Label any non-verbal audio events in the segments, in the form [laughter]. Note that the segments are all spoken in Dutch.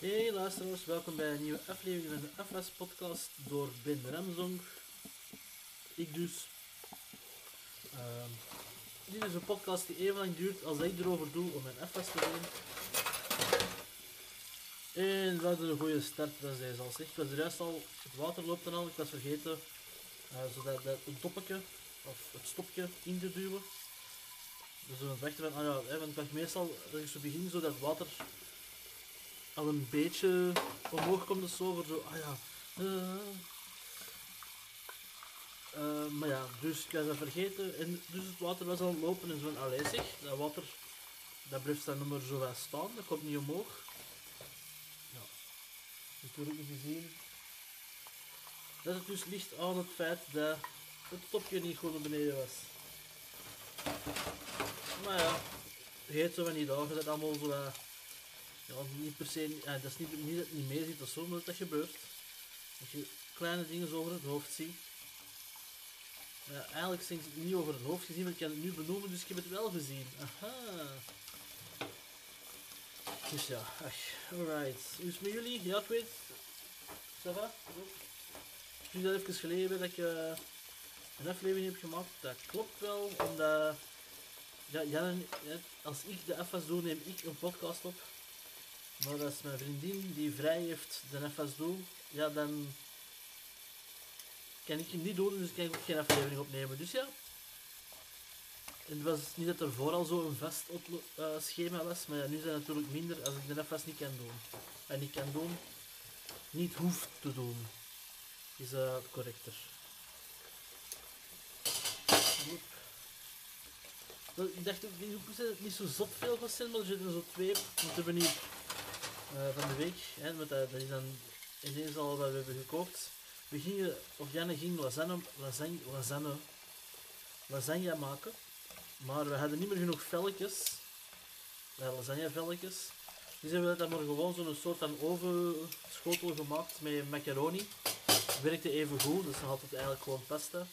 Hey luisteraars, welkom bij een nieuwe aflevering van de FS podcast door Ben Remzong. Ik dus. Ehm, dit is een podcast die even lang duurt als ik erover doe om mijn FS te doen. En hadden een goede start, dat is al. Ik was juist al, het water loopt dan al, ik was vergeten eh, zodat dat toppetje, of het stopje in te duwen. Dus we wachten van, ah ja, want ik meestal, als ik zo begin, zo dat het water al een beetje omhoog komt zo, voor zo, ah ja. eh. Eh, maar ja, dus ik was dat vergeten en dus het water was het lopen en zo, allee zeg, dat water, dat blijft dan nummer zo wel staan, dat komt niet omhoog. Ja, natuurlijk niet gezien. Dat het dus ligt aan het feit dat het topje niet goed naar beneden was. Maar ja, vergeet zo van die dagen dat allemaal zo wat ja, niet per se, ja, dat is niet, niet dat het niet mee zit of zo, dat dat gebeurt. Dat je kleine dingen over het hoofd ziet. Eigenlijk zijn ze het niet over het hoofd gezien, maar ik kan het nu benoemen, dus ik heb het wel gezien. Aha. Dus ja, ach, alright. Hoe is het met jullie? Ja, ik weet. Va? Het is dat even geleden dat ik eh, een aflevering heb gemaakt. Dat klopt wel, omdat... Ja, Jan, ja, als ik de FS doe, neem ik een podcast op. Maar als mijn vriendin die vrij heeft de FS doe, ja, dan kan ik hem niet doen, dus kan ik ook geen aflevering opnemen. Dus ja. En het was niet dat er vooral zo een vast eh, schema was, maar ja, nu zijn het natuurlijk minder als ik de FS niet kan doen. En niet kan doen, niet hoeft te doen, is uh, correcter. Ik dacht ook, ik het niet zo zot veel van zijn, maar er zitten zo twee moeten we niet van de week. Hè, met dat, dat is dan ineens al wat we hebben gekookt. We gingen, of Janne ging lasagne, lasagne, lasagne, maken, maar we hadden niet meer genoeg velletjes, uh, lasagne velletjes. Dus hebben we dan maar gewoon zo'n soort van ovenschotel gemaakt met macaroni. Werkte even goed, dus dan had het eigenlijk gewoon pasta.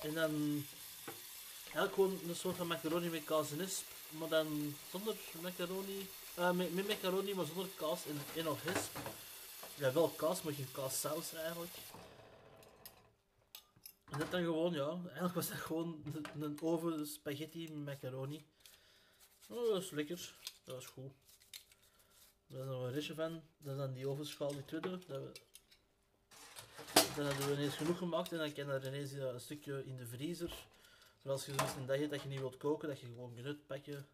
En dan eigenlijk gewoon een soort van macaroni met kaas en isp, maar dan zonder macaroni, eh, met, met macaroni maar zonder kaas en, en of isp. Ja, wel kaas, maar geen kaassaus eigenlijk. En dat dan gewoon, ja, eigenlijk was dat gewoon een, een oven spaghetti macaroni. Oh, dat is lekker, dat was goed. Daar is nog een restje van, dat is dan die ovenschaal, die tweede. Dat we, dan hebben we ineens genoeg gemaakt en dan kan er ineens een stukje in de vriezer. Zoals je zoiets een dag dat je niet wilt koken, dat je gewoon kunt uitpakken.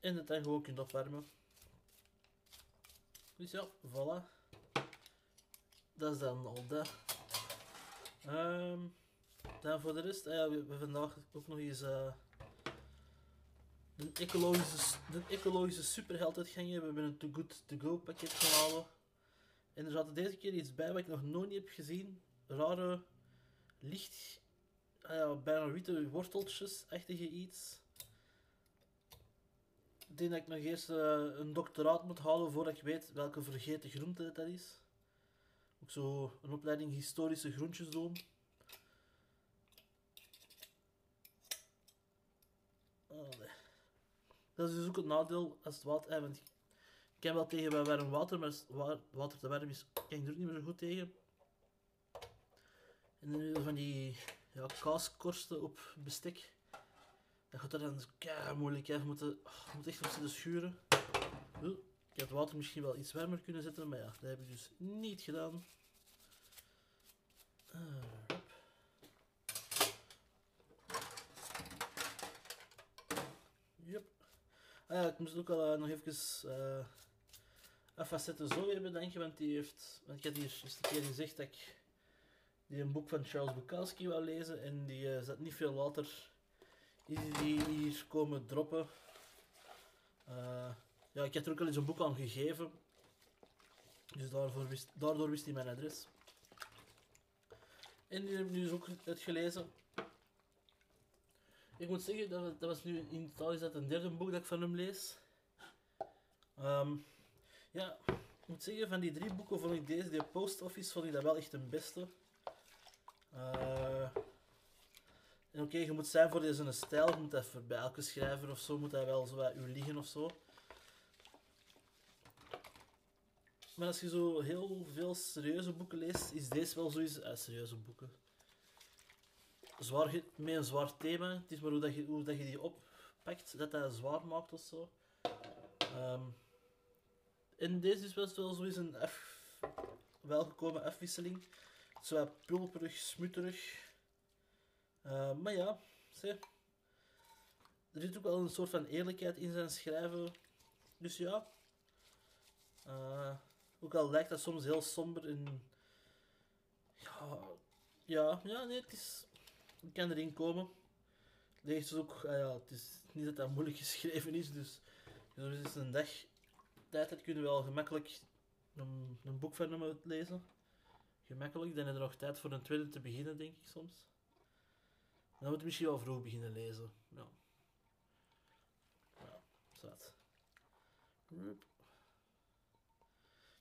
En het dan gewoon kunt opwarmen. Dus ja, voilà. Dat is dan al dat. Ehm, dan voor de rest, ah ja, we hebben vandaag ook nog eens eh een ecologische, een ecologische superheld uitgangen. We hebben een Too Good To Go pakket gehouden. En er zat deze keer iets bij wat ik nog nooit heb gezien. Rare, licht, ja, bijna witte worteltjes-achtige iets. Ik denk dat ik nog eerst eh, een doctoraat moet halen voordat ik weet welke vergeten groente dat is. Ook zo een opleiding historische groentjes doen. Dat is dus ook het nadeel als het water... eh, want ik kan wel tegen bij warm water, maar als water te warm is, kan ik er ook niet meer zo goed tegen. En dan van die ja, kaaskorsten op bestek. Dat gaat er dan kei moeilijk uit. Je moet, oh, moet echt op zitten schuren. Ik had het water misschien wel iets warmer kunnen zetten, maar ja, dat heb ik dus niet gedaan. Ah. Yep. Ah ja, ik moest ook al eh, nog even uh, zo weer bedanken, want die heeft... Want ik had hier eens een keer gezegd dat ik die een boek van Charles Bukowski wou lezen en die eh, zat niet veel later is die hier komen droppen. Eh, ja, ik had er ook al eens een boek aan gegeven. Dus daarvoor wist, daardoor wist hij mijn adres. En die heb ik nu dus ook uitgelezen. Ik moet zeggen, dat, dat was nu in totaal is dat een derde boek dat ik van hem lees. Ehm, ja, ik moet zeggen, van die drie boeken vond ik deze, die Post Office, vond ik dat wel echt een beste. Uh, en oké, je moet zijn voor deze stijl. Je moet even bij elke schrijver of zo, moet hij wel zo bij u liggen of zo. Maar als je zo heel veel serieuze boeken leest, is deze wel zoiets. uit serieuze boeken. Zwaar, met een zwaar thema. Het is maar hoe, dat je, hoe dat je die oppakt, dat hij zwaar maakt of zo. Um, en deze is best wel zoiets een welgekomen afwisseling. Zo pulperig, smutterig. Uh, maar ja, zie. Er zit ook wel een soort van eerlijkheid in zijn schrijven. Dus ja. Uh, ook al lijkt dat soms heel somber en... Ja, ja, ja nee, het is... Ik kan erin komen. Lees dus ook... Uh, ja, het is niet dat dat moeilijk [laughs] geschreven is, dus... Dus is een dag tijd dat kun je wel gemakkelijk een, een boek van hem lezen. Gemakkelijk, dan heb je nog tijd voor een tweede te beginnen, denk ik soms. Dan moet je misschien wel vroeg beginnen lezen. Ja. Ja, zat. Ik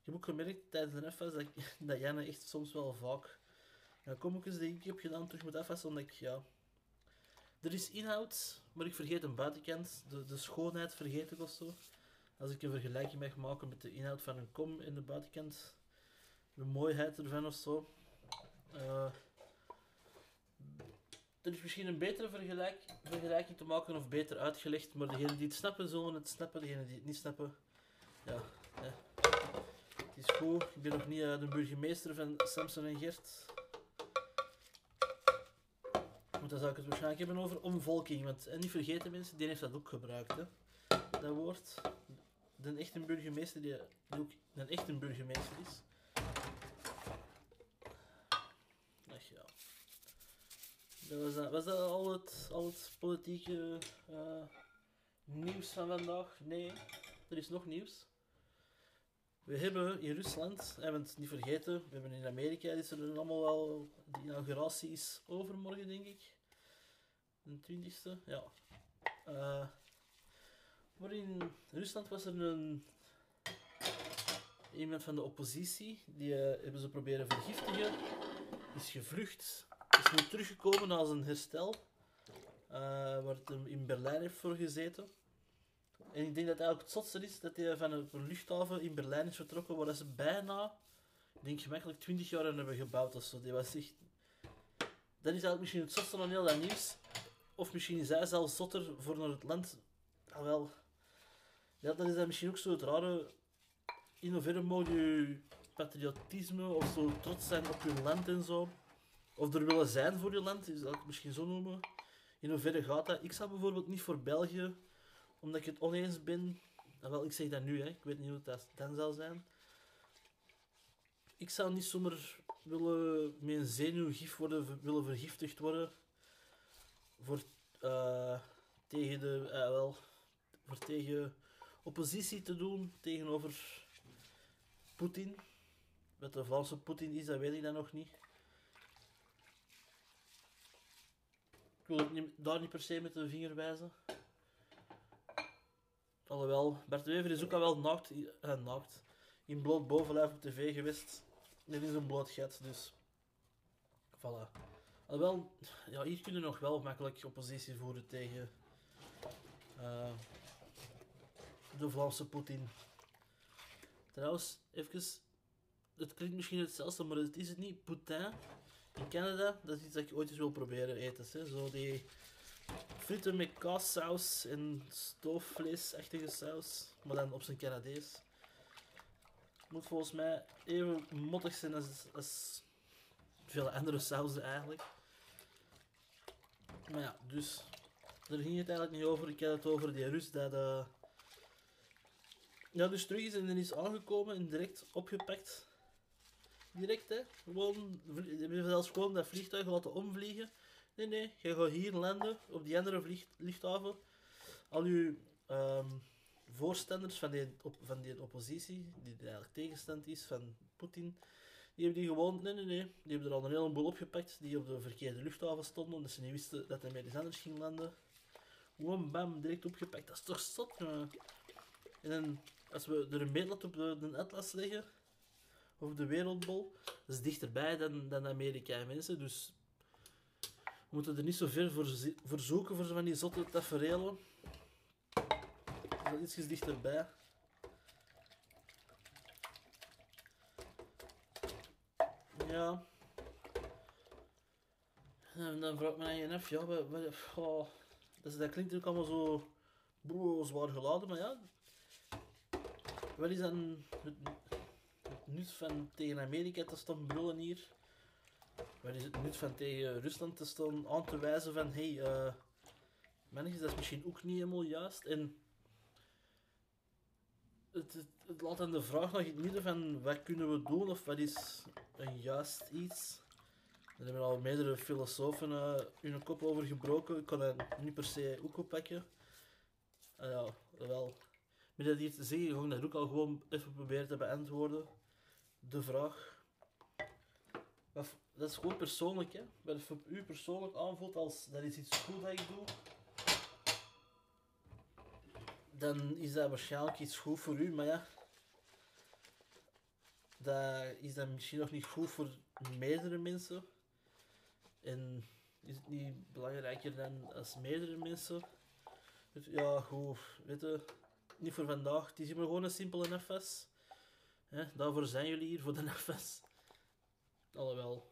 heb ook gemerkt tijdens de FS dat, [laughs] dat Janne echt soms wel vaak ja, eens die ik heb gedaan terug met FS, omdat ik, ja... Er is inhoud, maar ik vergeet een buitenkant. De, de schoonheid vergeet ik of zo. Als ik een vergelijking mag maken met de inhoud van een kom in de buitenkant, de mooiheid ervan of zo. Uh, er is misschien een betere vergelijk, vergelijking te maken of beter uitgelegd, maar degenen die het snappen zullen het snappen, degenen die het niet snappen, ja. Het is goed, ik ben nog niet uh, de burgemeester van Samson en Gert. Want dan zou ik het waarschijnlijk hebben over omvolking, want en niet vergeten mensen, die heeft dat ook gebruikt, hè, dat woord de echte burgemeester die, ook een echte burgemeester is. Ach ja. Dat was, dat, was al het, politieke uh, nieuws van vandaag? Nee, er is nog nieuws. We hebben in Rusland, hebben het niet vergeten, we hebben in Amerika, is er allemaal wel, de inauguratie is overmorgen denk ik. De 20e, ja. Uh, maar in Rusland was er een iemand van de oppositie, die uh, hebben ze proberen vergiftigen, is gevlucht, teruggekomen na zijn herstel, uh, waar hem in Berlijn heeft voor gezeten. En ik denk dat eigenlijk het zotste is dat hij van een luchthaven in Berlijn is vertrokken, waar ze bijna, ik denk gemakkelijk 20 jaar aan hebben gebouwd of zo. Die was echt... Dat is eigenlijk misschien het zotste van heel dat nieuws. Of misschien is hij zelfs zotter voor naar het land. Ah, wel, ja, dat is dan misschien ook zo het rare. In hoeverre mag je patriotisme of zo trots zijn op je land en zo. Of er willen zijn voor je land, is dat misschien zo noemen. In hoeverre gaat dat? Ik zou bijvoorbeeld niet voor België, omdat ik het oneens ben. Nou, wel, ik zeg dat nu, hè. ik weet niet hoe dat dan zal zijn. Ik zou niet zomaar willen met een zenuwgif worden, willen vergiftigd worden. Voor, uh, tegen de, uh, wel, voor tegen oppositie te doen tegenover Poetin. Wat de Vlaamse Poetin is, dat weet ik dan nog niet. Ik wil het daar niet per se met de vinger wijzen. Alhoewel, Bert Wever is ook al wel naakt, eh, naakt in bloot bovenlijf op tv geweest. Dit is een bloot gat, dus... Voilà. Alhoewel, ja, hier kunnen we nog wel makkelijk oppositie voeren tegen... Uh, de Vlaamse Poetin. Trouwens, even, het klinkt misschien hetzelfde, maar het is het niet. Poutine in Canada, dat is iets dat ik ooit eens wil proberen eten. Hè. Zo die frieten met kaassaus en stoofvleesachtige saus, maar dan op zijn Canadees. Moet volgens mij even mottig zijn als, als veel andere sauzen eigenlijk. Maar ja, dus daar ging het eigenlijk niet over. Ik had het over die Rus dat, uh, ja, dus terug is en is aangekomen en direct opgepakt. Direct, hè. Gewoon, hebben zelfs gewoon dat vliegtuig laten omvliegen. Nee, nee, je gaat hier landen, op die andere luchthaven. Al uw um, voorstanders van die, op, van die oppositie, die eigenlijk tegenstand is van Poetin, die hebben die gewoon, nee, nee, nee, die hebben er al een heleboel opgepakt, die op de verkeerde luchthaven stonden, omdat ze niet wisten dat hij met iets anders ging landen. Gewoon bam, direct opgepakt. Dat is toch zot, En dan als we er een meetlat op de, de, atlas leggen, of de wereldbol, dat is dichterbij dan, dan Amerika, mensen. Dus we moeten er niet zo ver voor, voor zoeken voor van die zotte tafereelen. Dat is iets dichterbij. Ja. En dan vraag ik me eigen af, ja, wat, oh, dat, klinkt ook allemaal zo bro, zwaar geladen, maar ja. Wat is dan het, het nut van tegen Amerika te staan brullen hier? Wat is het nut van tegen Rusland te staan aan te wijzen van, hé, hey, uh, mannetjes, dat is misschien ook niet helemaal juist. En het, het, het laat dan de vraag nog in het midden van, wat kunnen we doen of wat is een juist iets? Daar hebben al meerdere filosofen uh, hun kop over gebroken. Ik kan dat niet per se ook oppakken. Uh, ja, wel. Met dat hier te zeggen, gewoon dat ook al gewoon even proberen te beantwoorden. De vraag. Dat is gewoon persoonlijk, hè. Wat het voor u persoonlijk aanvoelt als dat is iets goed dat ik doe. Dan is dat waarschijnlijk iets goed voor u, maar ja. Dat is dan misschien nog niet goed voor meerdere mensen. En is het niet belangrijker dan als meerdere mensen? Ja, goed, weet je, niet voor vandaag. Het is hier maar gewoon een simpele FS. Hè, daarvoor zijn jullie hier, voor de [laughs] FS. Alhoewel,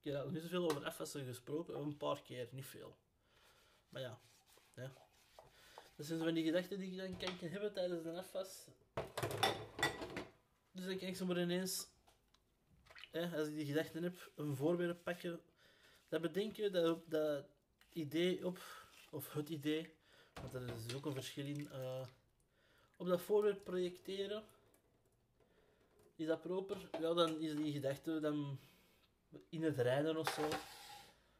ik heb niet zoveel over FS'en gesproken, een paar keer, niet veel. Maar ja, dat zijn zo van die gedachten die je dan kan hebben tijdens de FS. Dus dan kan ik zomaar ineens, hè, als ik die gedachten heb, een voorbeeld pakken dat bedenken, dat, dat idee op, of het idee, want er is ook een verschil in, uh, op dat voorwerp projecteren. Is dat proper? Ja, dan is die gedachte dan in het rijden of zo.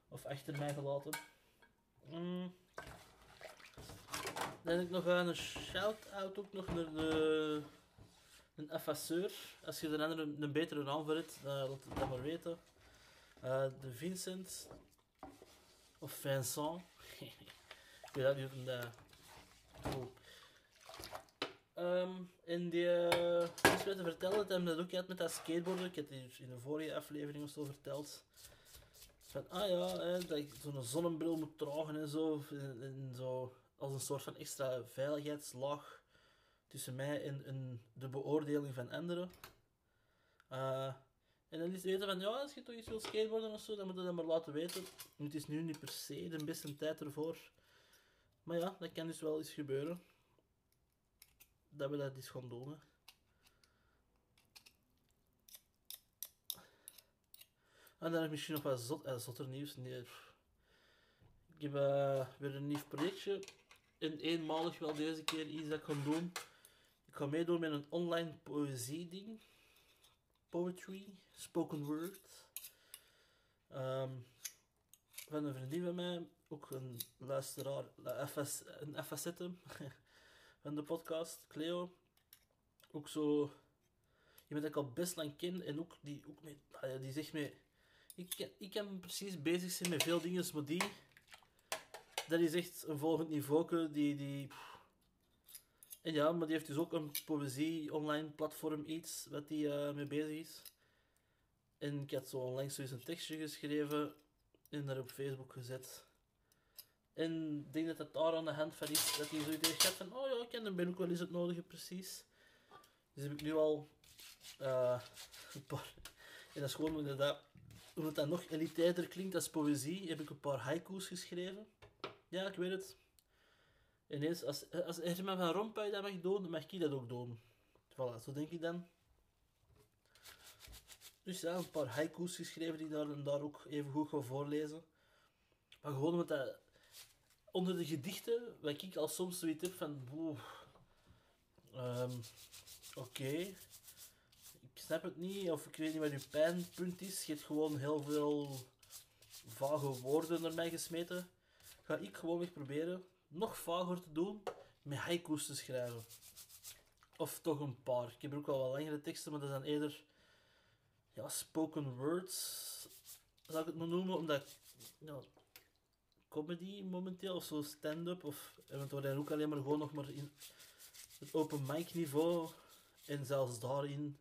Of achter mij gelaten. Mm. Dan heb ik nog een shout-out ook nog naar de, een affasseur. Als je er een, een betere naam voor hebt, uh, laat het dan maar weten. Uh, de Vincent. Of Vincent. [laughs] ik weet dat niet hoe dat... Cool. Um, en die uh, iets te vertellen, dat hem dat ook had met dat skateboarden. Ik heb het in de vorige aflevering of zo verteld. Van, ah ja, hè, dat ik zo'n zonnebril moet dragen en zo. En, en, zo. Als een soort van extra veiligheidslaag tussen mij en, en de beoordeling van anderen. Uh, en dan is weten van, ja, als je toch iets wil skateboarden of zo, dan moet je dat maar laten weten. Het is nu niet per se de beste tijd ervoor. Maar ja, dat kan dus wel eens gebeuren. Dat we dat eens gaan doen. En dan heb ik misschien nog wat eh, zotter nieuws. Nee, ik heb uh, weer een nieuw projectje. En eenmalig wel deze keer iets dat ik ga doen. Ik ga meedoen met een online poëzie ding poetry, spoken word. Um, van een vriendin van mij, ook een luisteraar, FS, een [laughs] van de podcast, Cleo. Ook zo, iemand dat ik al best lang ken en ook die, ook die zegt me, ik, ik kan precies bezig zijn met veel dingen, maar die, dat is echt een volgend niveau, die, die, en ja, maar die heeft dus ook een poëzie online platform iets wat die uh, mee bezig is. En ik had zo onlangs een tekstje geschreven en daar op Facebook gezet. En ik denk dat het daar aan de hand van is dat hij zo idee had van, oh ja, ik ken ben ook wel eens het nodige precies. Dus heb ik nu al uh, een paar... En dat is gewoon inderdaad, omdat dat nog elitairder klinkt als poëzie, heb ik een paar haiku's geschreven. Ja, ik weet het ineens, als, als Herman van Rompuy dat mag doen, dan mag ik dat ook doen. Voilà, zo denk ik dan. Dus ja, een paar haiku's geschreven die daar en daar ook even goed ga voorlezen. Maar gewoon met dat... Onder de gedichten, wat ik al soms zoiets heb van... Um, Oké. Ik snap het niet, of ik weet niet wat je pijnpunt is. Je hebt gewoon heel veel vage woorden naar mij gesmeten. Ga ik gewoon weer proberen nog vager te doen met haiku's te schrijven. Of toch een paar. Ik heb ook wel wat langere teksten, maar dat zijn eerder ja, spoken words, zou ik het maar noemen, omdat ja, comedy momenteel, of zo stand-up, of eventueel ook alleen maar gewoon nog maar in het open mic niveau, en zelfs daarin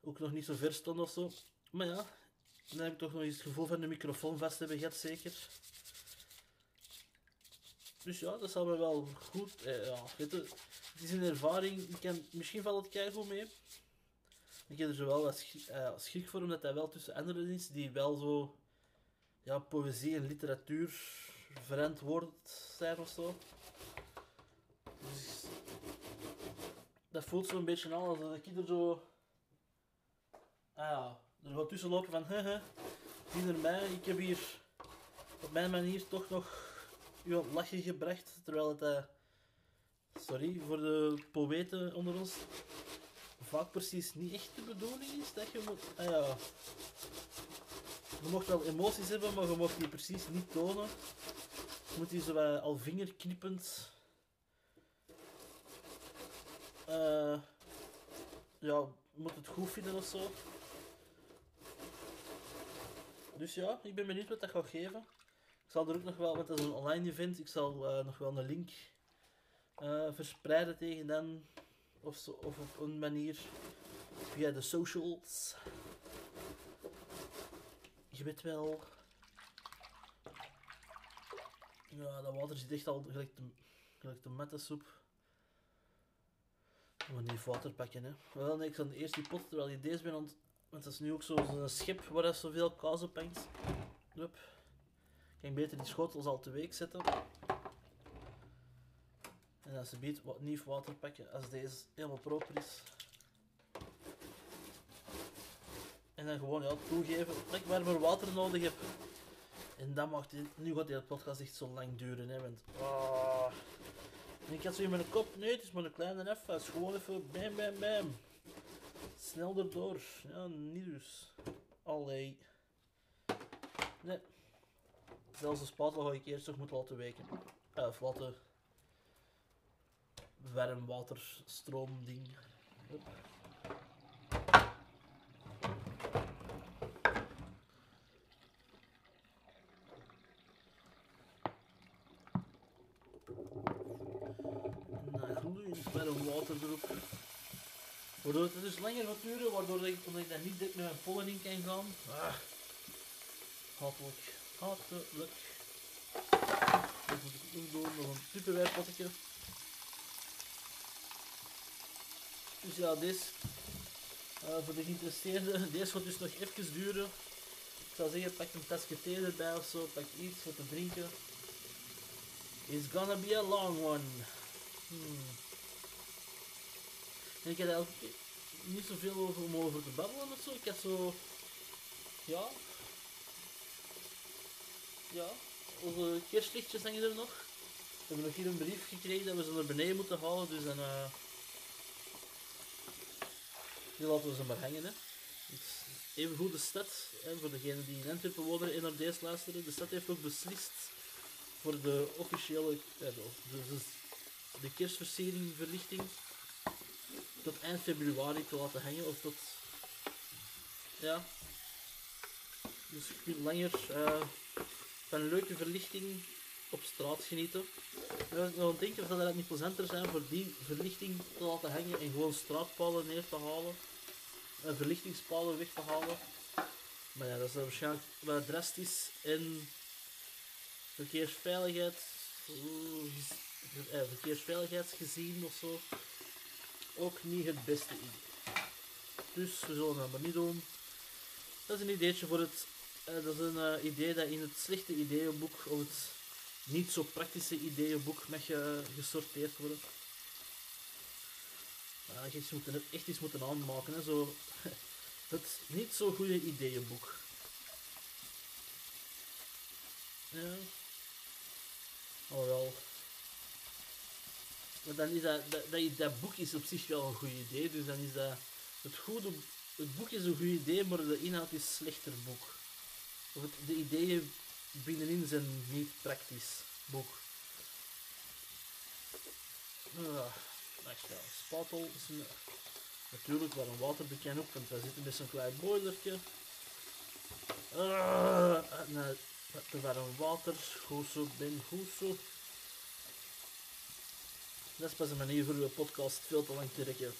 ook nog niet zo ver stond of zo. Maar ja, dan heb ik toch nog eens het gevoel van de microfoon vast hebben gehad, zeker. Dus ja, dat zal me wel goed. Eh, ja, het is een ervaring. Ik misschien valt het keihard mee. Ik heb er zo wel wat schrik, eh, schrik voor, omdat hij wel tussen anderen is die wel zo ja, poëzie en literatuur verantwoord zijn of zo. Dus dat voelt zo'n beetje aan alsof ik er zo. Ah ja, er wat tussen lopen van, hehe, zie naar mij, ik heb hier op mijn manier toch nog u aan lachen gebracht, terwijl het, eh, sorry voor de poëten onder ons, vaak precies niet echt de bedoeling is dat je moet, ah ja, je mocht wel emoties hebben, maar je mocht die precies niet tonen. Je moet die zo wat al vingerknippend, eh, ja, moet het goed vinden of zo. Dus ja, ik ben benieuwd wat dat gaat geven. Ik zal er ook nog wel, want dat is een online event, ik zal eh, nog wel een link eh, verspreiden tegen dan. Of, zo, of op een manier via de socials. Je weet wel. Ja, dat water zit echt al gelijk de, gelijk de mattensoep. We moeten niet water pakken, hè. Wel, nee, ik zal eerst die pot, terwijl je deze ben ont... Want dat is nu ook zo'n schip waar er zoveel kaas op hangt. Hup. Kan beter die schotels al te week zetten. En als ze biedt wat nieuw water pakken als deze helemaal proper is. En dan gewoon ja, toegeven dat ik maar water nodig heb. En dat mag dit, nu gaat deze podcast echt zo lang duren, hè, want... ah. Ik had zo in mijn kop, nee, het is maar een kleine is gewoon even bam, bam, bam. Snel erdoor. Ja, niet dus. Allee. Nee. Zelfs de spatel ga ik eerst nog moeten laten weken. Uh, of laten... Ding. Hup. Nou, gloeiend warm water erop. Waardoor het dus langer gaat duren, waardoor ik, omdat ik daar niet dik met mijn pollen in kan gaan. Ah. Hatelijk. Hatelijk. Dat moet ik ook doen, nog een tupperware potje. Dus ja, deze, uh, voor de geïnteresseerden, [laughs] deze gaat dus nog even duren. Ik zou zeggen, pak een tasje thee erbij of zo, pak iets voor te drinken. It's gonna be a long one. Hmm. En ik had eigenlijk niet zoveel over, om over te babbelen of zo. Ik had zo... Ja. Ja. Onze kerstlichtjes hangen er nog. We hebben nog hier een brief gekregen dat we ze naar beneden moeten halen. Dus dan... Uh, die laten we ze maar hangen. Hè. Dus even goed de stad, hè, voor degenen die in Antwerpen wonen en naar deze luisteren. De stad heeft ook beslist voor de officiële... Ja, de, de, de kerstversiering, verlichting tot eind februari te laten hangen of tot ja dus kunt langer uh, van leuke verlichting op straat genieten. Ik was nog aan denken of dat het niet plezanter zijn voor die verlichting te laten hangen en gewoon straatpalen neer te halen en verlichtingspalen weg te halen. Maar ja, dat is waarschijnlijk wel drastisch en verkeersveiligheid, uh, verkeersveiligheidsgezien of zo ook niet het beste idee. Dus we zullen dat maar niet doen. Dat is een ideetje voor het. Uh, dat is een uh, idee dat in het slechte ideeënboek of het niet zo praktische ideeënboek mag uh, gesorteerd worden. Uh, iets moeten, echt iets moeten aanmaken. Hè, zo. [laughs] het niet zo goede ideeënboek. Ja. Alhoewel. Maar dan is dat, dat, dat, boek is op zich wel een goed idee. Dus dan is dat het goede. Het boek is een goed idee, maar de inhoud is een slechter boek. Of de ideeën binnenin zijn niet praktisch boek. Ja, spatel is een, natuurlijk waar een waterbekend op, want wij zitten met zo'n klein boilertje. Uh, nee, te warm water, goed zo, ben goed zo. Dat is pas een manier voor uw podcast veel te lang te rekken.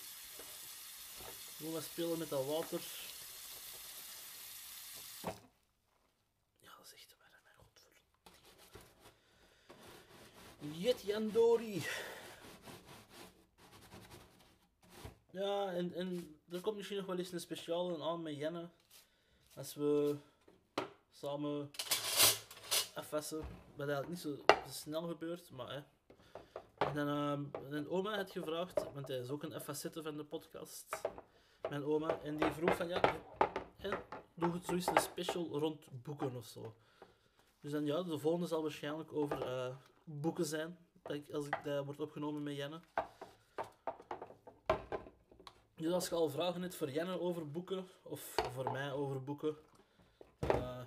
Gewoon maar spelen met dat water. Ja, dat is echt warm, mijn godverdomme. Jet Jandori. Ja, en, en er komt misschien nog wel eens een speciale aan met Jenne. Als we samen FS'en. Wat eigenlijk niet zo snel gebeurt, maar hè. En ehm, mijn oma had gevraagd, want hij is ook een FS zitten van de podcast. Mijn oma. En die vroeg van, ja, doe het zoiets een special rond boeken of zo. Dus dan ja, de volgende zal waarschijnlijk over eh, boeken zijn. Als ik dat wordt opgenomen met Jenne. Dus als je al vragen hebt voor Jenne over boeken, of voor mij over boeken, eh,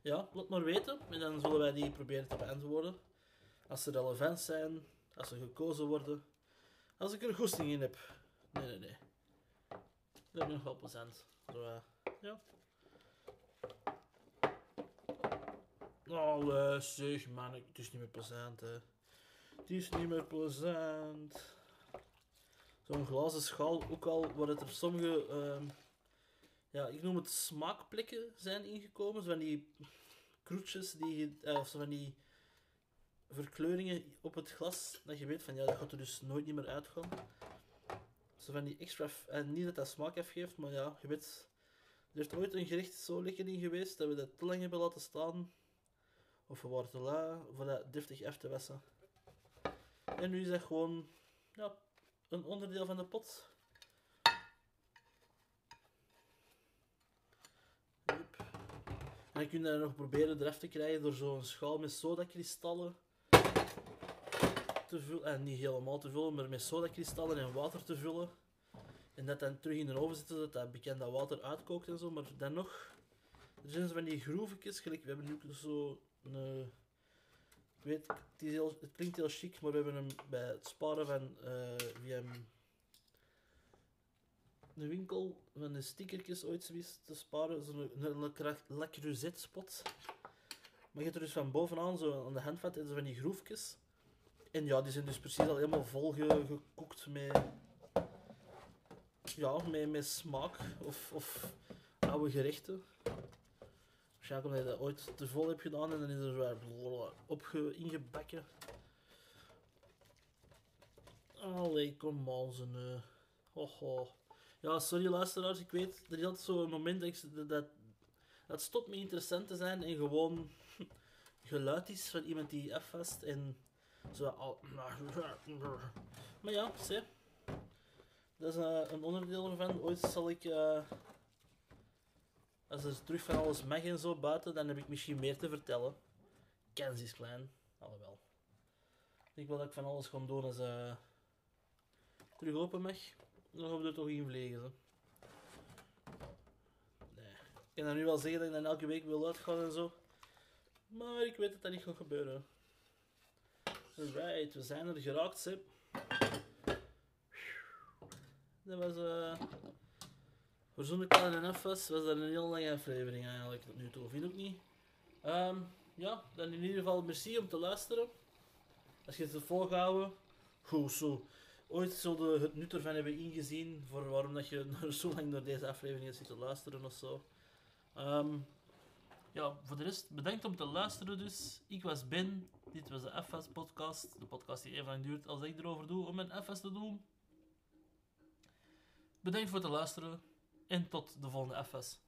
ja, laat maar weten. En dan zullen wij die proberen te beantwoorden. Als ze relevant zijn, als ze gekozen worden, als ik er goesting in heb. Nee, nee, nee. Dat is nog wel plezant. Zo, eh, ja. Oh, zeg man, het is niet meer plezant, hè. Het is niet meer plezant. Zo'n glazen schaal, ook al waar het er sommige, ehm, ja, ik noem het smaakplekken zijn ingekomen. Zo van die kroetjes, die, eh, of zo van die verkleuringen op het glas, dat je weet van, ja, dat gaat er dus nooit niet meer uitgaan. Zo van die extra, en niet dat dat smaak afgeeft, maar ja, je weet, er heeft ooit een gerecht zo lekker in geweest, dat we dat te lang hebben laten staan. Of we waren te lui, voor dat deftig af te wassen. En nu is dat gewoon, ja, een onderdeel van de pot. En dan kun je nog proberen eraf te krijgen door zo'n schaal met sodakristallen te vullen. En niet helemaal te vullen, maar met sodakristallen en water te vullen. En dat dan terug in de oven zetten, dat dat bekende water uitkookt en zo. Maar dan nog, er zijn zo van die groevetjes, gelijk, we hebben nu zo een... Ik weet, het, het klinkt heel chic, maar we hebben hem bij het sparen van eh via een, een winkel van de stickertjes ooit zoiets te sparen. Zo'n een, een Le Creuset spot. Maar je hebt er dus van bovenaan, zo aan de handvat, en zo van die groefjes. En ja, die zijn dus precies al helemaal vol ge- gekookt met... Ja, met, met smaak of, of oude gerechten. Waarschijnlijk omdat je dat ooit te vol hebt gedaan en dan is er weer opge ingebakken. Allee, kom aan, zijn. Uh, ho, ho. Ja, sorry luisteraars, ik weet, er is altijd zo'n moment dat, ik, dat, dat stopt me interessant te zijn en gewoon [laughs] geluid is van iemand die afvast en zo al... Maar ja, zie. Dat is eh, een onderdeel ervan. Ooit zal ik... eh, als er terug van alles mag en zo buiten, dan heb ik misschien meer te vertellen. Kans is klein, alhoewel. Ik wil dat ik van alles gewoon doen als eh terug open mag. Dan gaan we er toch in vliegen. Zo. Nee. Ik kan nu wel zeggen dat ik dan elke week wil uitgaan en zo. Maar ik weet dat dat niet gaat gebeuren. Right, we zijn er geraakt, hè. Dat was eh. Voor zo'n kleine FS was dat een heel lange aflevering eigenlijk tot nu toe, vind ik niet. Ehm, ja, dan in ieder geval merci om te luisteren. Als je het hebt volgehouden, goed zo. Ooit zullen het nut ervan hebben ingezien voor waarom dat je [laughs] zo lang naar deze afleveringen zit te luisteren of zo. Ehm, ja, voor de rest, bedankt om te luisteren dus. Ik was Ben, dit was de FS podcast. De podcast die even lang duurt als ik erover doe om mijn FS te doen. Bedankt voor het luisteren en tot de volgende FS.